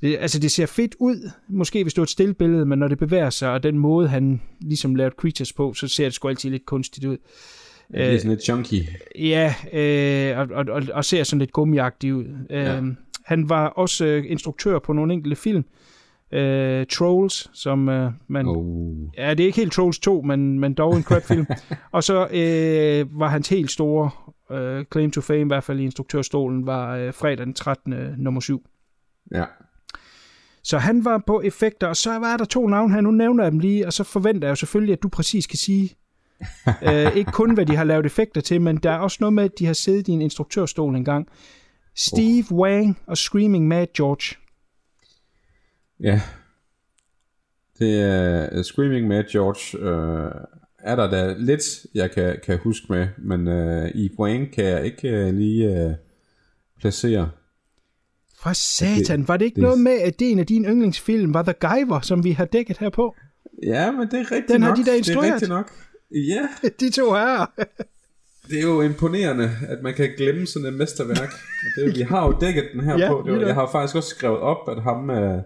det, altså det ser fedt ud, måske hvis du er et stille billede, men når det bevæger sig, og den måde han ligesom lavede creatures på, så ser det sgu altid lidt kunstigt ud. Det er sådan lidt chunky. Ja, øh, og, og, og, og ser sådan lidt gummiagtig ud. Ja. Øh, han var også øh, instruktør på nogle enkelte film. Øh, Trolls, som øh, man... Oh. Ja, det er ikke helt Trolls 2, men, men dog en crap-film. og så øh, var hans helt store øh, claim to fame, i hvert fald i instruktørstolen, var øh, fredag den 13. nummer 7. Ja. Så han var på effekter, og så var der to navne her, nu nævner jeg dem lige, og så forventer jeg jo selvfølgelig, at du præcis kan sige, øh, ikke kun hvad de har lavet effekter til, men der er også noget med, at de har siddet i en instruktørstol engang. Steve oh. Wang og Screaming Mad George. Ja. Det er uh, Screaming Mad George. Uh, er der da lidt, jeg kan, kan huske med, men uh, i Wang kan jeg ikke uh, lige uh, placere. For satan, Det- var det ikke det- noget med, at det en af dine yndlingsfilm var The Guyver, som vi har dækket her på? Ja, men det er rigtigt Den har nok. de da Det instrueret. er rigtigt nok. Ja, De to her. det er jo imponerende, at man kan glemme sådan et mesterværk. Det, vi har jo dækket den her Ja, på. Det var, jeg har faktisk også skrevet op, at ham, uh,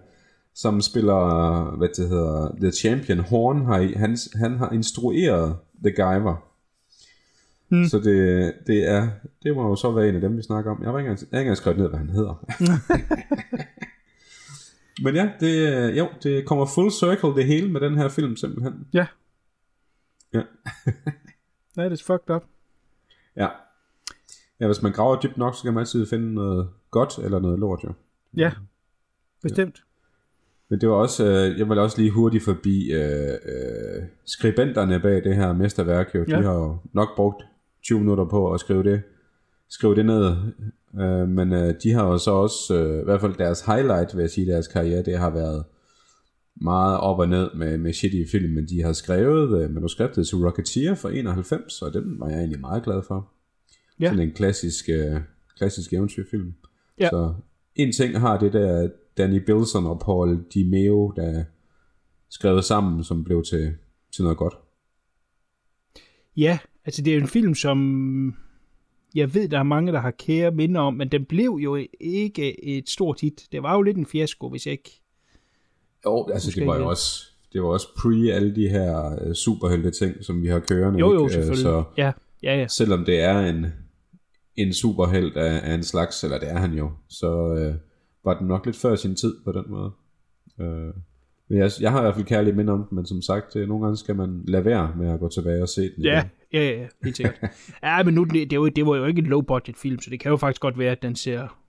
som spiller, hvad det hedder, The Champion Horn, har, i- han, han har instrueret The Guyver. Hmm. Så det, det er det må jo så være en af dem, vi snakker om. Jeg har ikke engang, jeg har ikke engang skrevet ned, hvad han hedder. Men ja, det, jo, det kommer full circle det hele med den her film simpelthen. Ja. Ja. That is fucked up. Ja. Ja, hvis man graver dybt nok, så kan man altid finde noget godt eller noget lort jo. Ja, bestemt. Men det var også, øh, jeg vil også lige hurtigt forbi øh, øh, skribenterne bag det her mesterværk jo. De Ja. har jo nok brugt 20 minutter på at skrive det, skrive det ned. Øh, men øh, de har jo så også, øh, i hvert fald deres highlight, vil jeg sige, deres karriere, det har været meget op og ned med, med shitty film, men de har skrevet øh, manuskriptet til Rocketeer fra 91, og den var jeg egentlig meget glad for. Ja. Sådan en klassisk, øh, klassisk eventyrfilm. Ja. Så en ting har det der Danny Bilson og Paul DiMeo, der skrevet sammen, som blev til, til noget godt. Ja, altså det er en film, som jeg ved, der er mange, der har kære minder om, men den blev jo ikke et stort hit. Det var jo lidt en fiasko, hvis jeg ikke... Jo, altså det var jo også, det var også pre alle de her øh, superhelte ting, som vi har kørende. Jo, jo, ikke? Øh, selvfølgelig. Så Ja, ja, ja. selvom det er en, en superhelt af, af en slags, eller det er han jo, så øh, var den nok lidt før sin tid på den måde. Øh, men jeg, jeg har i hvert fald kærlig minde om den, men som sagt, øh, nogle gange skal man lade være med at gå tilbage og se den. Ja, ja, ja, ja, helt sikkert. ja, men nu, det, det, var, det var jo ikke en low-budget film, så det kan jo faktisk godt være, at den ser...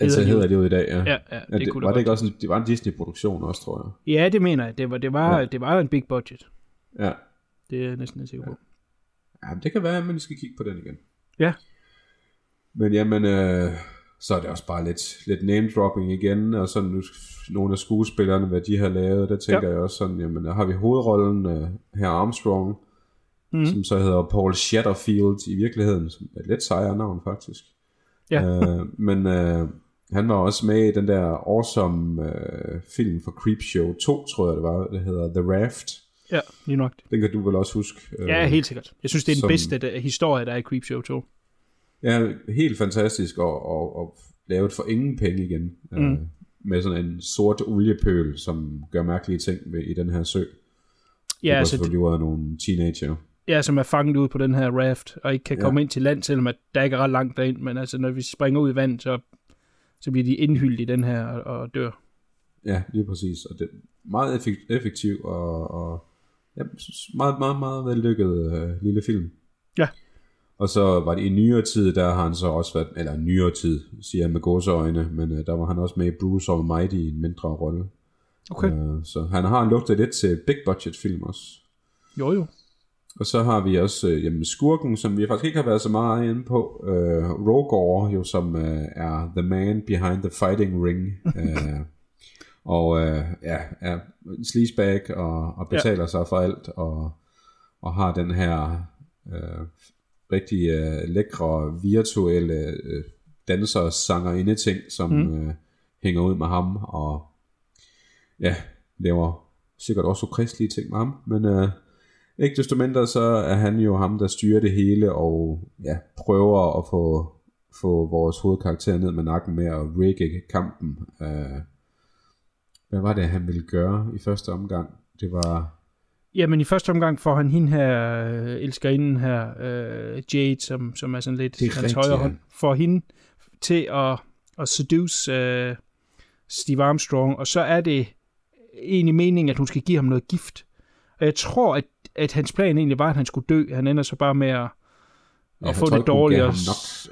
Altså hedder det jo i dag, ja. Ja, ja, det det, kunne det var det godt ikke også en, det var en Disney-produktion også, tror jeg. Ja, det mener jeg. Det var, det var, Ja. ja. det var en big budget. Ja. Det er jeg næsten ikke sikker på. ja men det kan være, at man skal kigge på den igen. Ja. Men jamen, øh, så er det også bare lidt, lidt name-dropping igen, og sådan nu, nogle af skuespillerne, hvad de har lavet, der tænker Ja. jeg også sådan, jamen der har vi hovedrollen øh, her Armstrong, Mhm. som så hedder Paul Shatterfield i virkeligheden, som er et lidt sejere navn faktisk. Ja. øh, men øh, han var også med i den der awesome øh, film for Creepshow 2, tror jeg det var, det hedder The Raft. Ja, lige nok. Den kan du vel også huske? Ja, øh, helt sikkert. Jeg synes, det er den som- bedste der, historie, der er i Creepshow 2. Ja, helt fantastisk, og, og, og lavet for ingen penge igen. Mm. Øh, med sådan en sort oliepøl, som gør mærkelige ting ved, i den her sø. Ja, det altså, selvfølgelig af nogle teenager. ja, som er fanget ud på den her raft, og ikke kan Ja. komme ind til land, selvom at der ikke er ret langt derind. Men altså, når vi springer ud i vand, så, så bliver de indhyldt i den her og, og dør. Ja, lige præcis. Og det er meget effek- effektiv og, og ja, meget, meget, meget vellykket øh, lille film. Ja. Og så var det i nyere tid, der har han så også været, eller nyere tid, siger jeg med gåseøjne, men øh, der var han også med i Bruce Almighty i en mindre rolle. Okay. Øh, så han har lugtet lidt til big budget film også. Jo, jo. Og så har vi også øh, jamen, skurken, som vi faktisk ikke har været så meget inde på. Øh, Rogor, jo, som øh, er the man behind the fighting ring. øh, og øh, ja, er sleazebag og, og betaler ja. sig for alt. Og, og har den her øh, rigtig øh, lækre virtuelle øh, danser sanger ting, som mm. øh, hænger ud med ham. Og ja, laver sikkert også kristelige ting med ham. Men øh, ikke desto mindre, så er han jo ham, der styrer det hele, og ja, prøver at få, få vores hovedkarakter ned med nakken med at rigge kampen. Øh, hvad var det, han ville gøre i første omgang? Det var... Jamen i første omgang får han hende her, øh, elskerinden her, øh, Jade, som, som er sådan lidt hans rigtigt, højre ja. hånd, får hende til at, at seduce øh, Steve Armstrong, og så er det egentlig meningen, at hun skal give ham noget gift. Og jeg tror, at, at hans plan egentlig var, at han skulle dø. Han ender så bare med at, Ja, at få det dårligt og,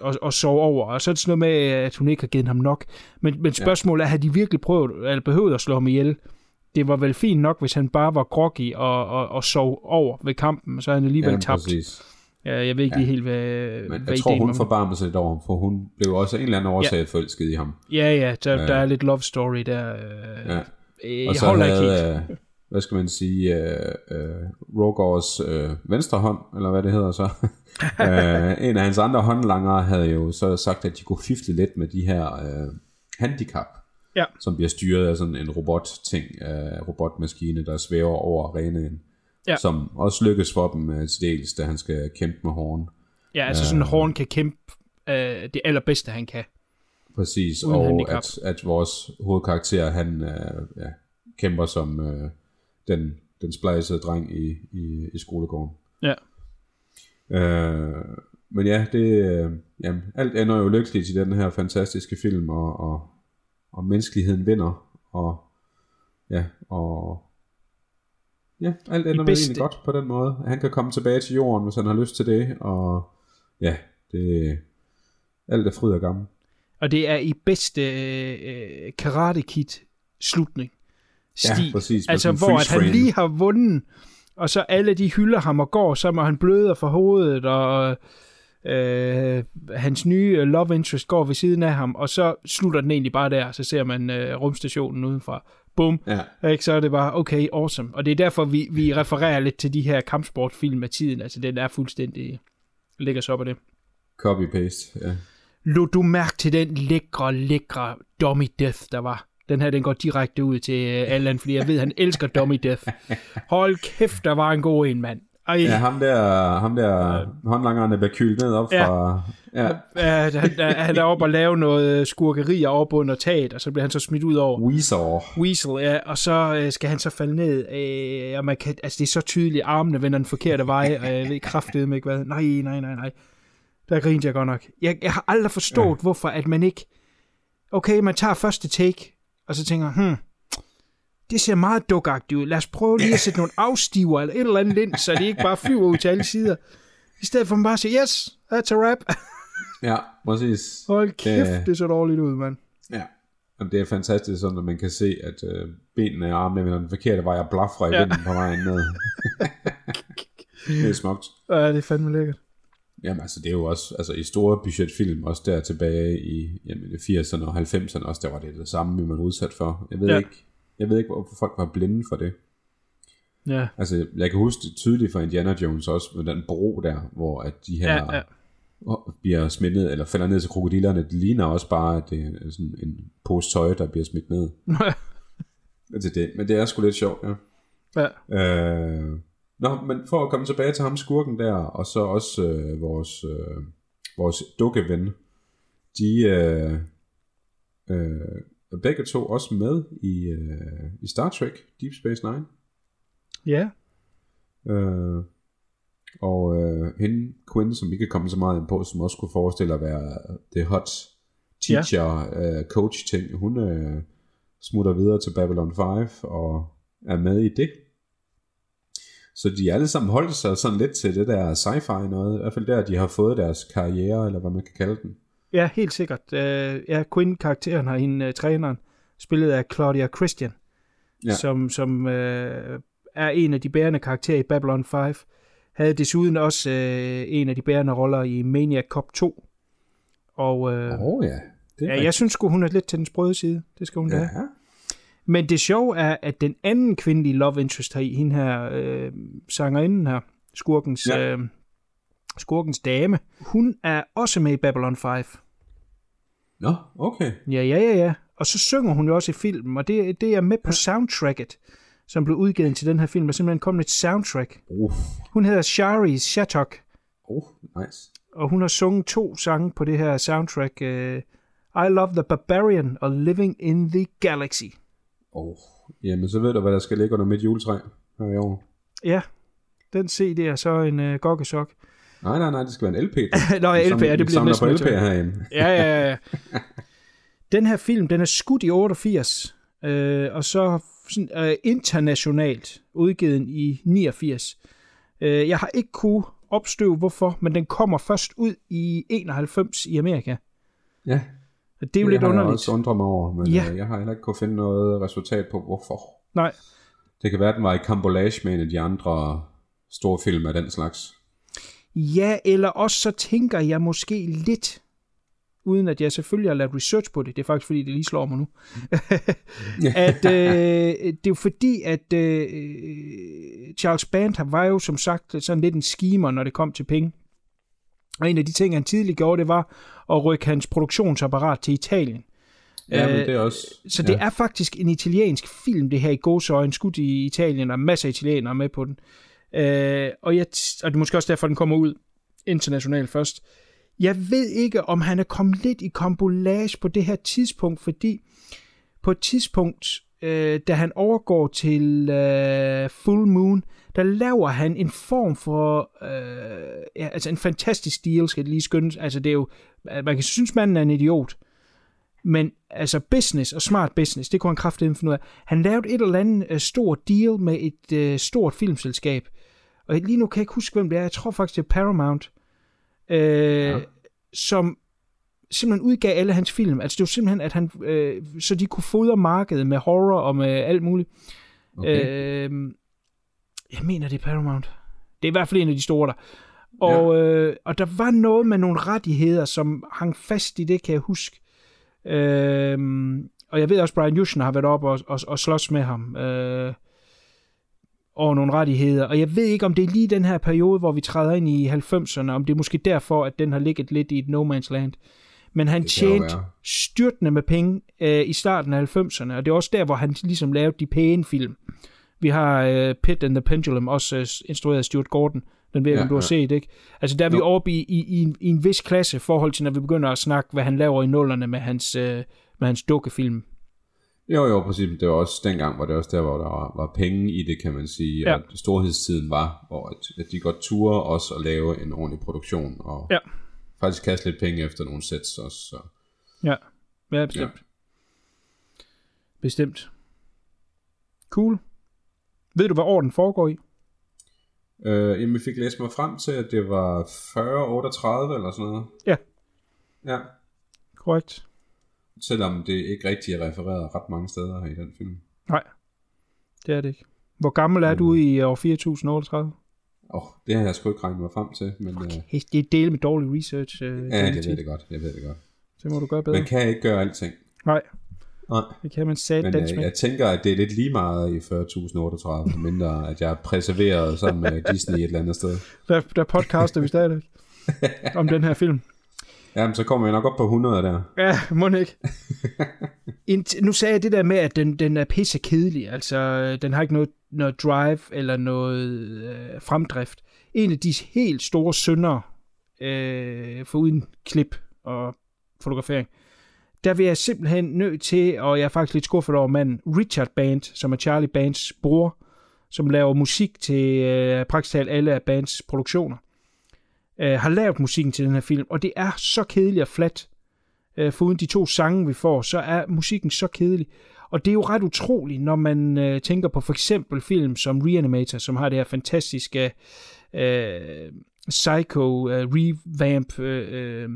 og, og sove over. Og så er det sådan noget med, at hun ikke har givet ham nok. Men, men spørgsmålet er, har de virkelig prøvet, eller behøvet at slå ham ihjel? Det var vel fint nok, hvis han bare var groggy og, og, og sov over ved kampen, så er han alligevel Ja, tabt. præcis. Ja, jeg ved ikke Ja. lige helt, hvad, Men hvad jeg tror, hun forbarmede sig lidt over ham, for hun blev også en eller anden årsag ja. forelsket i ham. Ja, ja, der, Ja. der er lidt love story der. Øh, Ja. øh, Og jeg så holder ikke helt. havde, øh, hvad skal man sige, øh, øh, Rogors øh, venstre hånd, eller hvad det hedder så, øh, en af hans andre håndlangere havde jo så sagt, at de kunne fifle lidt med de her øh, handicap, Ja. som bliver styret af sådan en robot-ting, øh, robotmaskine, der svæver over arenaen, Ja. som også lykkes for dem øh, til dels, da han skal kæmpe med Horn. Ja, altså sådan, Horn kan kæmpe øh, det allerbedste, han kan. Præcis, Uden og handicap. at, at vores hovedkarakter, han øh, ja, kæmper som øh, den, den splejsede dreng i, i, i skolegården. Ja. Øh, men ja, det, øh, jamen, alt ender jo lykkeligt i den her fantastiske film, og, og, og menneskeligheden vinder, og ja, og ja, alt ender bedste- egentlig godt på den måde. Han kan komme tilbage til jorden, hvis han har lyst til det, og ja, det alt er fryd og gammel. Og det er i bedste øh, Karate Kid slutning. Ja, præcis, Altså, hvor at han lige har vundet, og så alle de hylder ham og går, så må han bløder for hovedet, og øh, hans nye øh, love interest går ved siden af ham, og så slutter den egentlig bare der, så ser man øh, rumstationen udenfra. Bum. Ja. Ikke? Så er det bare, okay, awesome. Og det er derfor, vi, vi refererer lidt til de her kampsportfilm af tiden. Altså, den er fuldstændig lægger sig op af det. Copy-paste, ja. Lå du mærke til den lækre, lækre Dummy Death, der var? Den her, den går direkte ud til øh, Allan, fordi jeg ved, han elsker Dummy Death. Hold kæft, der var en god en, mand. Ej, Ja, ham der, ham der håndlangeren, der bliver kylet ned op Ja. fra... Ja. Ja, han, han er oppe og lave noget skurkeri op under taget, og så bliver han så smidt ud over. Weezer. Weasel, ja, og så øh, skal han så falde ned, øh, og man kan, altså det er så tydeligt, armene vender den forkerte vej, og jeg ved kraftedeme ikke hvad. Nej, nej, nej, nej. Der grinte jeg godt nok. Jeg, jeg har aldrig forstået, ja. hvorfor at man ikke... Okay, man tager første take, og så tænker, hmm, det ser meget dukagtigt ud. Lad os prøve lige at sætte nogle afstiver eller et eller andet ind, så det ikke bare flyver ud til alle sider. I stedet for at man bare siger, yes, that's a wrap. Ja, præcis. Hold kæft, Det- det så dårligt ud, mand. Ja. Jamen, det er fantastisk, sådan at man kan se, at øh, benene og armene vender den forkerte vej og blaffer i Ja. vinden på vejen ned. det er smukt. Ja, det er fandme lækkert. Jamen altså, det er jo også, altså i store budgetfilm, også der tilbage i jamen, i 80'erne og 90'erne, også der var det det samme, vi var udsat for. Jeg ved, Ja. ikke, jeg ved ikke, hvorfor folk var blinde for det. Ja. Altså, jeg kan huske det tydeligt fra Indiana Jones også, med den bro der, hvor at de her Ja, ja. bliver smidt ned, eller falder ned til krokodillerne. Det ligner også bare, at det er sådan en pose tøj, der bliver smidt ned. til det. Men det er sgu lidt sjovt, ja. Ja. Øh, nå, men for at komme tilbage til ham skurken der, og så også øh, vores, øh, vores dukkeven, de øh, øh, begge to også med i, øh, i Star Trek Deep Space Nine. Ja. Øh, og øh, hende, Quinn, som vi kan komme så meget ind på, som også kunne forestille at være det hot teacher, ja. øh, coach ting, hun øh, smutter videre til Babylon 5 og er med i det. Så de alle sammen holdt sig sådan lidt til det der sci-fi noget, i hvert fald der, de har fået deres karriere, eller hvad man kan kalde den. Ja, helt sikkert. Uh, ja, Quinn-karakteren har hende, uh, træneren, spillet af Claudia Christian, ja. som, som uh, er en af de bærende karakterer i Babylon 5. Havde desuden også uh, en af de bærende roller i Maniac Cop 2. Og uh, oh, ja. Det ja, jeg synes sgu, hun er lidt til den sprøde side. Det skal hun ja. da have. Men det sjove er, at den anden kvindelige love interest her i, hende her, øh, sangerinden her, skurkens, ja. øh, skurkens dame, hun er også med i Babylon 5. Nå, okay. Ja, ja, ja, ja. Og så synger hun jo også i filmen, og det, det er med på soundtracket, som blev udgivet til den her film. Der er simpelthen kommet et soundtrack. Uh. Hun hedder Shari Shattuck. Oh, nice. Og hun har sunget to sange på det her soundtrack. Uh, I Love the Barbarian og Living in the Galaxy. Oh, jamen så ved du, hvad der skal ligge under mit juletræ her i år. Ja, den CD er så en uh, gokkesok. Nej, nej, nej, det skal være en LP. Nå, ja, LP, ja, det bliver næsten på LP herinde. ja, ja, ja. Den her film, den er skudt i 88, øh, og så sådan, øh, internationalt udgivet i 89. Øh, jeg har ikke kunne opstøve hvorfor, men den kommer først ud i 91 i Amerika. Ja. Det er jo det lidt har underligt. Jeg også undret mig over, men ja. øh, jeg har heller ikke kunne finde noget resultat på, hvorfor. Nej. Det kan være, at den var i kambolage med en af de andre store film af den slags. Ja, eller også så tænker jeg måske lidt, uden at jeg selvfølgelig har lavet research på det, det er faktisk fordi, det lige slår mig nu, at øh, det er jo fordi, at øh, Charles Band var jo som sagt sådan lidt en skimer, når det kom til penge. Og en af de ting, han tidligere gjorde, det var at rykke hans produktionsapparat til Italien. Ja, men det er også... Så det ja. er faktisk en italiensk film, det her i gåsøjne, skudt i Italien, og masser af italienere med på den. Øh, og, jeg, og det er måske også derfor, den kommer ud internationalt først. Jeg ved ikke, om han er kommet lidt i kombolage på det her tidspunkt, fordi på et tidspunkt, øh, da han overgår til øh, Full Moon, der laver han en form for, øh, ja, altså en fantastisk deal, skal det lige skyndes. Altså det er jo, øh, man kan synes, manden er en idiot, men altså business og smart business, det kunne han kraftigt finde ud af. Han lavede et eller andet øh, stort deal med et øh, stort filmselskab. Og lige nu kan jeg ikke huske, hvem det er. Jeg tror faktisk, det er Paramount. Uh, ja. Som simpelthen udgav alle hans film. Altså det var simpelthen, at han, uh, så de kunne fodre markedet med horror og med alt muligt. Okay. Uh, jeg mener, det er Paramount. Det er i hvert fald en af de store der. Og, ja. øh, og der var noget med nogle rettigheder, som hang fast i det, kan jeg huske. Øhm, og jeg ved også, at Brian Yushner har været op og, og, og slås med ham øh, over nogle rettigheder. Og jeg ved ikke, om det er lige den her periode, hvor vi træder ind i 90'erne, om det er måske derfor, at den har ligget lidt i et no man's land. Men han tjente styrtende med penge øh, i starten af 90'erne, og det er også der, hvor han ligesom lavede de pæne film. Vi har øh, Pit and the Pendulum, også øh, instrueret af Stuart Gordon. Den ved jeg, ja, du har ja. set, ikke? Altså der er vi oppe i, i, i, en, i en vis klasse forhold til, når vi begynder at snakke, hvad han laver i nullerne med hans, øh, med hans dukkefilm. Jo, jo, præcis. Det var også dengang, hvor det også der, hvor der var, var penge i det, kan man sige. Ja. At storhedstiden var, hvor at, at de godt turde også at lave en ordentlig produktion. Og ja. faktisk kaste lidt penge efter nogle sets også. Så. Ja, ja bestemt. Ja. Bestemt. Cool. Ved du, hvad år den foregår i? Øh, jamen, jeg fik læst mig frem til, at det var 40-38 eller sådan noget. Ja. Ja. Korrekt. Selvom det ikke rigtig er refereret ret mange steder her i den film. Nej, det er det ikke. Hvor gammel er du i år 4038? Åh, oh, det har jeg sgu ikke regnet mig frem til. Men, okay, øh... det er del med dårlig research. Øh, ja, det ved det godt. Jeg ved det godt. Så må du gøre bedre. Man kan ikke gøre alting. Nej. Nej. Det kan man sætte Men øh, jeg tænker, at det er lidt lige meget i 40.038, mindre at jeg er preserveret sammen med Disney et eller andet sted. Der, der podcaster vi stadig. om den her film. Jamen, så kommer vi nok op på 100 der. Ja, må ikke. Nu sagde jeg det der med, at den, den er pisse kedelig. Altså, øh, den har ikke noget, noget drive eller noget øh, fremdrift. En af de helt store syndere, øh, for uden klip og fotografering, der vil jeg simpelthen nødt til, og jeg er faktisk lidt skuffet over manden, Richard Band, som er Charlie Bands bror, som laver musik til øh, praktisk talt alle af Bands produktioner, øh, har lavet musikken til den her film, og det er så kedeligt og flat. Øh, foruden de to sange, vi får, så er musikken så kedelig. Og det er jo ret utroligt, når man øh, tænker på for eksempel film som Reanimator, som har det her fantastiske øh, psycho øh, revamp øh, øh,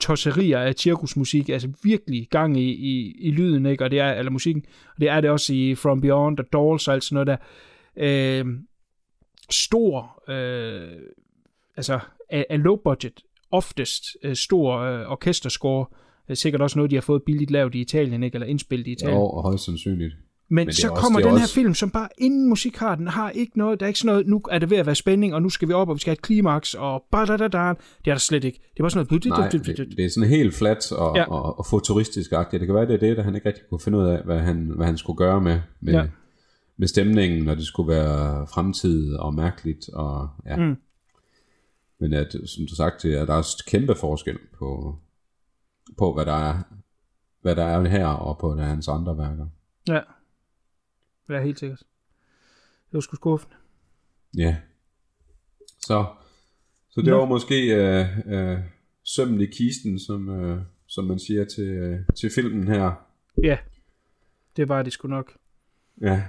tosserier af cirkusmusik, altså virkelig gang i, i, i lyden, ikke? Og det er, eller musikken, og det er det også i From Beyond og Dolls og alt sådan noget der. Øh, stor, øh, altså af, af low budget, oftest øh, stor øh, orkesterscore, øh, sikkert også noget, de har fået billigt lavet i Italien, ikke? eller indspillet i Italien. Jo, og højst sandsynligt. Men, Men så også, kommer den her også... film, som bare inden musik har ikke noget, der er ikke sådan noget, nu er det ved at være spænding, og nu skal vi op, og vi skal have et klimaks, og bare da da da. Det er der slet ikke. Det er bare sådan noget... Nej, det, det er sådan helt flat og, ja. og, og futuristisk-agtigt. Det kan være, det er det, der han ikke rigtig kunne finde ud af, hvad han, hvad han skulle gøre med, med, ja. med stemningen, når det skulle være fremtid og mærkeligt. Og, ja. Mm. Men at, som du sagt, at der er kæmpe forskel på, på hvad der er hvad der er her, og på der hans andre værker. Ja. Ja, helt sikkert. Det var sgu skuffende. Ja. Så, så det Nå. var måske øh, øh, sømmen i kisten, som, øh, som man siger til, øh, til filmen her. Ja, det var det sgu nok. Ja,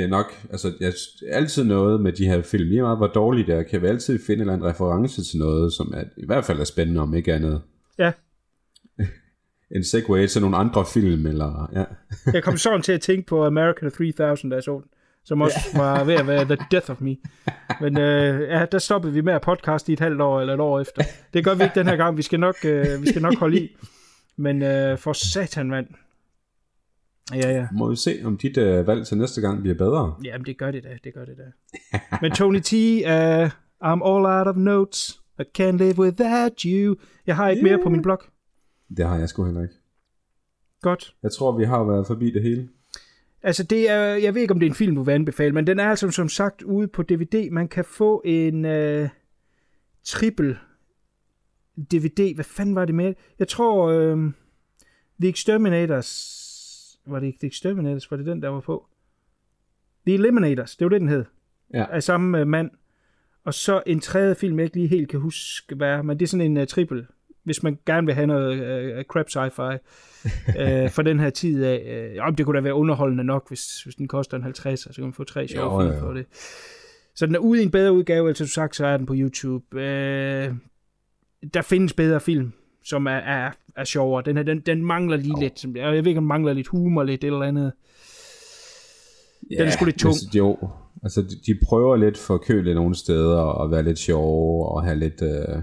det er nok, altså jeg, altid noget med de her film, lige meget hvor dårlige det er, kan vi altid finde en eller anden reference til noget, som er, i hvert fald er spændende, om ikke andet. Ja. en segue til nogle andre film, eller ja. jeg kom sådan til at tænke på American 3000, da jeg så den, som også ja. var ved at være The Death of Me. Men øh, ja, der stoppede vi med at podcaste i et halvt år eller et år efter. Det gør vi ikke den her gang, vi skal nok, øh, vi skal nok holde i. Men øh, for satan, mand. Ja, ja. Må vi se, om dit uh, valg til næste gang bliver bedre. Jamen, det gør det da, det gør det da. Men Tony T, uh, I'm all out of notes. I can't live without you. Jeg har ikke yeah. mere på min blog. Det har jeg sgu heller ikke. Godt. Jeg tror, vi har været forbi det hele. Altså, det er, jeg ved ikke, om det er en film, du vil anbefale, men den er altså som sagt ude på DVD. Man kan få en uh, triple DVD. Hvad fanden var det med? Jeg tror, uh, The Exterminators var det ikke The Exterminators, var det den, der var på? The Eliminators, det var det, den hed. Ja. Af samme uh, mand. Og så en tredje film, jeg ikke lige helt kan huske, hvad men det er sådan en uh, triple, hvis man gerne vil have noget uh, crap sci-fi uh, for den her tid af. Uh, det kunne da være underholdende nok, hvis, hvis den koster en 50, så kan man få tre sjove film for det. Så den er ude i en bedre udgave, altså du sagt, så er den på YouTube. Uh, der findes bedre film, som er, er, er sjovere. Den, her, den, den mangler lige oh. lidt. Jeg ved ikke, om den mangler lidt humor, lidt eller andet. Ja, den er sgu lidt tung. Altså, jo, altså de, de prøver lidt for køle nogle steder, at være lidt sjove, og have lidt uh,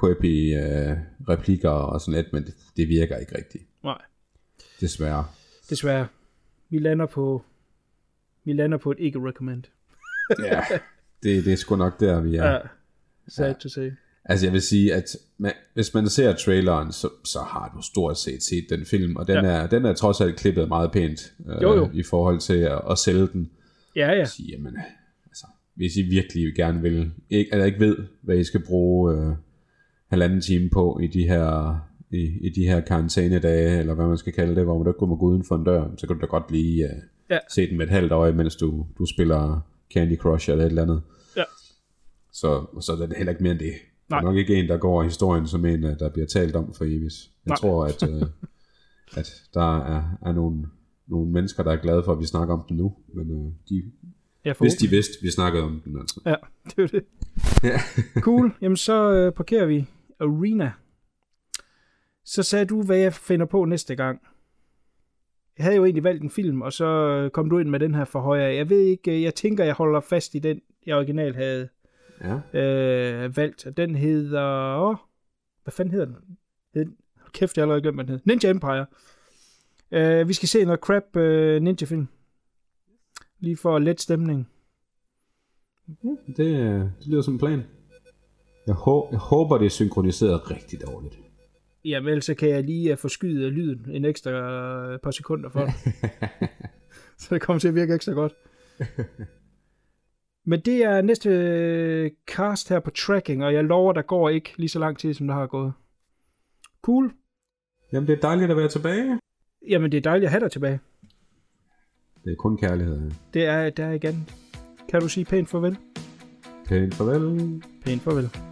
quippy uh, replikker og sådan lidt, men det, det virker ikke rigtigt. Nej. Desværre. Desværre. Vi lander på, vi lander på et ikke recommend. ja, det, det er sgu nok der, vi er. Ja, sad ja. to say. Altså jeg vil sige, at man, hvis man ser traileren, så, så har du stort set set den film, og den, ja. er, den er trods alt klippet meget pænt øh, jo, jo. i forhold til at, at sælge den. Ja, ja. Sige, jamen, altså, hvis I virkelig gerne vil, ikke, eller ikke ved, hvad I skal bruge øh, halvanden time på i de her i, i de her karantænedage, eller hvad man skal kalde det, hvor man ikke går gå uden for en dør, så kan du da godt lige uh, ja. se den med et halvt øje, mens du, du spiller Candy Crush eller et eller andet. Ja. Så, så er det heller ikke mere end det. Nej. Det er nok ikke en, der går historien som en, øh, der bliver talt om for evigt. Jeg Nej. tror, at, uh, at der er, er nogle, nogle mennesker, der er glade for, at vi snakker om den nu. Men uh, de, ja, hvis de vidste, vi snakkede om den. Altså. Ja, det er det. ja. cool. Jamen så uh, parkerer vi Arena. Så sagde du, hvad jeg finder på næste gang. Jeg havde jo egentlig valgt en film, og så kom du ind med den her for højre. Jeg ved ikke, jeg tænker, jeg holder fast i den, jeg originalt havde ja. øh, valgt. Den hedder... Oh, hvad fanden hedder den? den kæft, jeg har allerede glemt, hvad den hedder. Ninja Empire. Øh, vi skal se noget crap øh, ninja-film. Lige for let stemning. Det, øh, det lyder som en plan. Jeg, hå- jeg håber, det er synkroniseret rigtig dårligt. Jamen, ellers så kan jeg lige uh, forskyde lyden en ekstra uh, par sekunder for så det kommer til at virke ekstra godt. Men det er næste øh, cast her på tracking, og jeg lover, der går ikke lige så lang tid, som der har gået. Cool. Jamen, det er dejligt at være tilbage. Jamen, det er dejligt at have dig tilbage. Det er kun kærlighed. Det er der igen. Kan du sige pænt farvel? Pænt farvel. Pænt farvel.